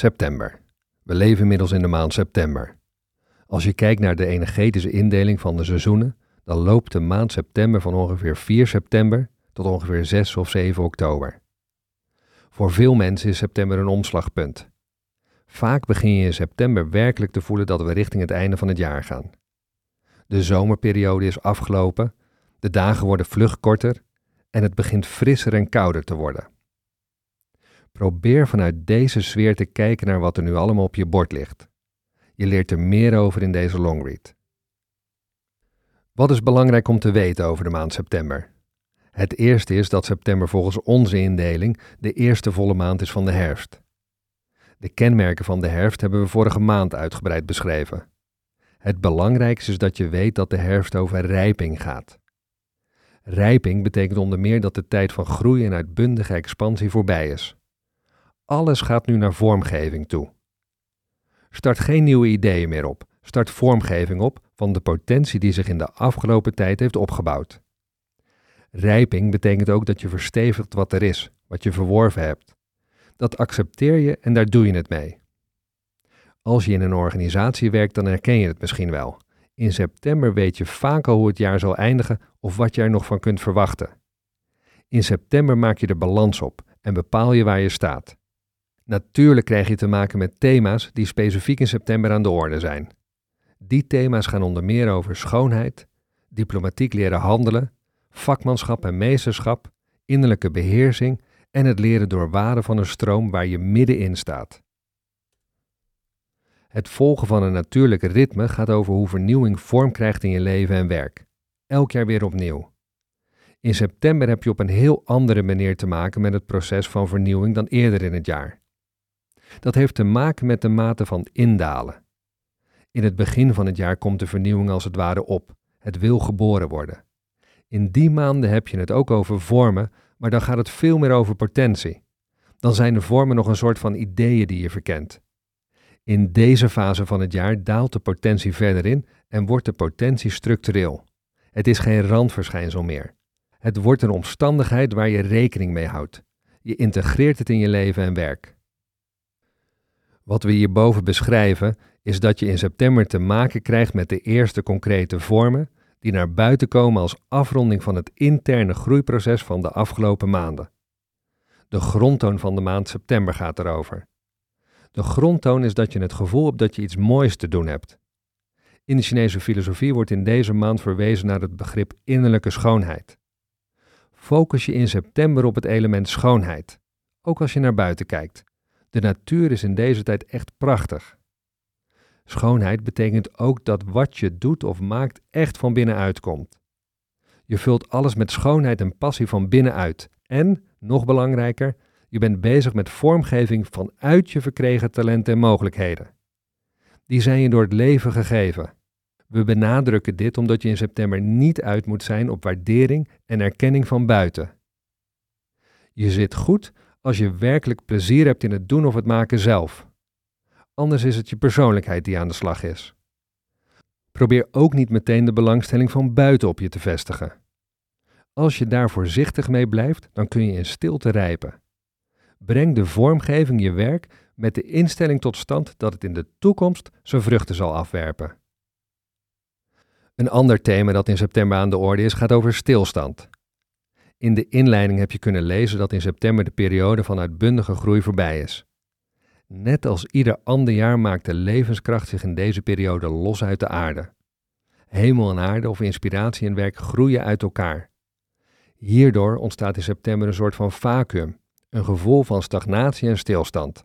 September. We leven inmiddels in de maand september. Als je kijkt naar de energetische indeling van de seizoenen, dan loopt de maand september van ongeveer 4 september tot ongeveer 6 of 7 oktober. Voor veel mensen is september een omslagpunt. Vaak begin je in september werkelijk te voelen dat we richting het einde van het jaar gaan. De zomerperiode is afgelopen, de dagen worden vlug korter en het begint frisser en kouder te worden. Probeer vanuit deze sfeer te kijken naar wat er nu allemaal op je bord ligt. Je leert er meer over in deze longread. Wat is belangrijk om te weten over de maand september? Het eerste is dat september volgens onze indeling de eerste volle maand is van de herfst. De kenmerken van de herfst hebben we vorige maand uitgebreid beschreven. Het belangrijkste is dat je weet dat de herfst over rijping gaat. Rijping betekent onder meer dat de tijd van groei en uitbundige expansie voorbij is. Alles gaat nu naar vormgeving toe. Start geen nieuwe ideeën meer op. Start vormgeving op van de potentie die zich in de afgelopen tijd heeft opgebouwd. Rijping betekent ook dat je verstevigt wat er is, wat je verworven hebt. Dat accepteer je en daar doe je het mee. Als je in een organisatie werkt, dan herken je het misschien wel. In september weet je vaak al hoe het jaar zal eindigen of wat je er nog van kunt verwachten. In september maak je de balans op en bepaal je waar je staat. Natuurlijk krijg je te maken met thema's die specifiek in september aan de orde zijn. Die thema's gaan onder meer over schoonheid, diplomatiek leren handelen, vakmanschap en meesterschap, innerlijke beheersing en het leren doorwaden van een stroom waar je middenin staat. Het volgen van een natuurlijke ritme gaat over hoe vernieuwing vorm krijgt in je leven en werk. Elk jaar weer opnieuw. In september heb je op een heel andere manier te maken met het proces van vernieuwing dan eerder in het jaar. Dat heeft te maken met de mate van indalen. In het begin van het jaar komt de vernieuwing als het ware op. Het wil geboren worden. In die maanden heb je het ook over vormen, maar dan gaat het veel meer over potentie. Dan zijn de vormen nog een soort van ideeën die je verkent. In deze fase van het jaar daalt de potentie verder in en wordt de potentie structureel. Het is geen randverschijnsel meer. Het wordt een omstandigheid waar je rekening mee houdt. Je integreert het in je leven en werk. Wat we hierboven beschrijven is dat je in september te maken krijgt met de eerste concrete vormen die naar buiten komen als afronding van het interne groeiproces van de afgelopen maanden. De grondtoon van de maand september gaat erover. De grondtoon is dat je het gevoel hebt dat je iets moois te doen hebt. In de Chinese filosofie wordt in deze maand verwezen naar het begrip innerlijke schoonheid. Focus je in september op het element schoonheid, ook als je naar buiten kijkt. De natuur is in deze tijd echt prachtig. Schoonheid betekent ook dat wat je doet of maakt echt van binnenuit komt. Je vult alles met schoonheid en passie van binnenuit. En, nog belangrijker, je bent bezig met vormgeving vanuit je verkregen talenten en mogelijkheden. Die zijn je door het leven gegeven. We benadrukken dit omdat je in september niet uit moet zijn op waardering en erkenning van buiten. Je zit goed als je werkelijk plezier hebt in het doen of het maken zelf. Anders is het je persoonlijkheid die aan de slag is. Probeer ook niet meteen de belangstelling van buiten op je te vestigen. Als je daar voorzichtig mee blijft, dan kun je in stilte rijpen. Breng de vormgeving je werk met de instelling tot stand dat het in de toekomst zijn vruchten zal afwerpen. Een ander thema dat in september aan de orde is gaat over stilstand. In de inleiding heb je kunnen lezen dat in september de periode van uitbundige groei voorbij is. Net als ieder ander jaar maakt de levenskracht zich in deze periode los uit de aarde. Hemel en aarde of inspiratie en werk groeien uit elkaar. Hierdoor ontstaat in september een soort van vacuüm, een gevoel van stagnatie en stilstand.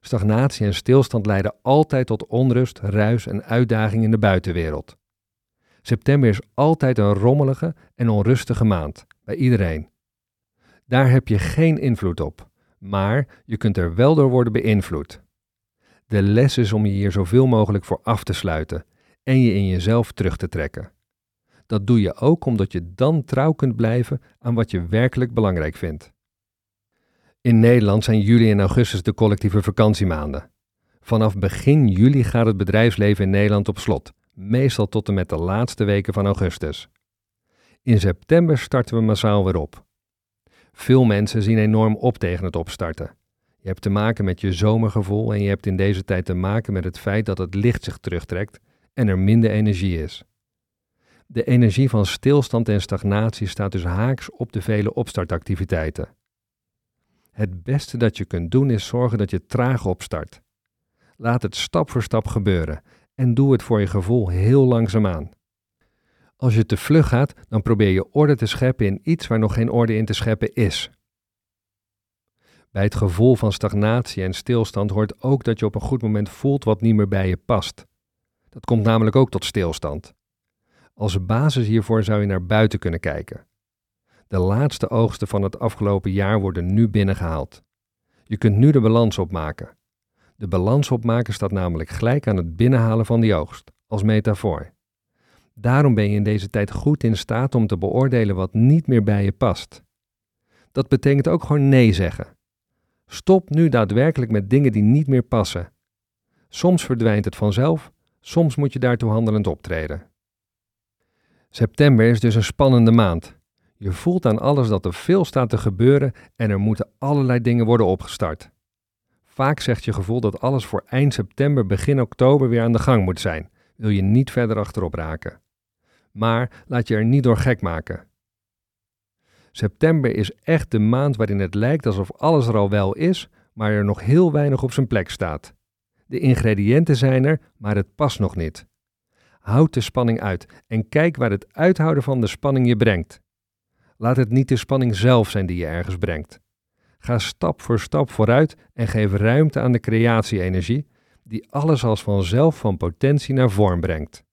Stagnatie en stilstand leiden altijd tot onrust, ruis en uitdaging in de buitenwereld. September is altijd een rommelige en onrustige maand, bij iedereen. Daar heb je geen invloed op, maar je kunt er wel door worden beïnvloed. De les is om je hier zoveel mogelijk voor af te sluiten en je in jezelf terug te trekken. Dat doe je ook omdat je dan trouw kunt blijven aan wat je werkelijk belangrijk vindt. In Nederland zijn juli en augustus de collectieve vakantiemaanden. Vanaf begin juli gaat het bedrijfsleven in Nederland op slot, meestal tot en met de laatste weken van augustus. In september starten we massaal weer op. Veel mensen zien enorm op tegen het opstarten. Je hebt te maken met je zomergevoel en je hebt in deze tijd te maken met het feit dat het licht zich terugtrekt en er minder energie is. De energie van stilstand en stagnatie staat dus haaks op de vele opstartactiviteiten. Het beste dat je kunt doen is zorgen dat je traag opstart. Laat het stap voor stap gebeuren en doe het voor je gevoel heel langzaamaan. Als je te vlug gaat, dan probeer je orde te scheppen in iets waar nog geen orde in te scheppen is. Bij het gevoel van stagnatie en stilstand hoort ook dat je op een goed moment voelt wat niet meer bij je past. Dat komt namelijk ook tot stilstand. Als basis hiervoor zou je naar buiten kunnen kijken. De laatste oogsten van het afgelopen jaar worden nu binnengehaald. Je kunt nu de balans opmaken. De balans opmaken staat namelijk gelijk aan het binnenhalen van die oogst, als metafoor. Daarom ben je in deze tijd goed in staat om te beoordelen wat niet meer bij je past. Dat betekent ook gewoon nee zeggen. Stop nu daadwerkelijk met dingen die niet meer passen. Soms verdwijnt het vanzelf, soms moet je daartoe handelend optreden. September is dus een spannende maand. Je voelt aan alles dat er veel staat te gebeuren en er moeten allerlei dingen worden opgestart. Vaak zegt je gevoel dat alles voor eind september, begin oktober weer aan de gang moet zijn. Wil je niet verder achterop raken. Maar laat je er niet door gek maken. September is echt de maand waarin het lijkt alsof alles er al wel is, maar er nog heel weinig op zijn plek staat. De ingrediënten zijn er, maar het past nog niet. Houd de spanning uit en kijk waar het uithouden van de spanning je brengt. Laat het niet de spanning zelf zijn die je ergens brengt. Ga stap voor stap vooruit en geef ruimte aan de creatie-energie, die alles als vanzelf van potentie naar vorm brengt.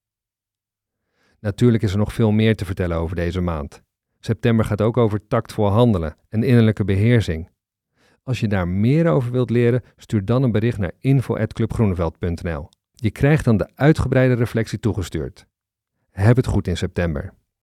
Natuurlijk is er nog veel meer te vertellen over deze maand. September gaat ook over tactvol handelen en innerlijke beheersing. Als je daar meer over wilt leren, stuur dan een bericht naar info.clubgroeneveld.nl. Je krijgt dan de uitgebreide reflectie toegestuurd. Heb het goed in september.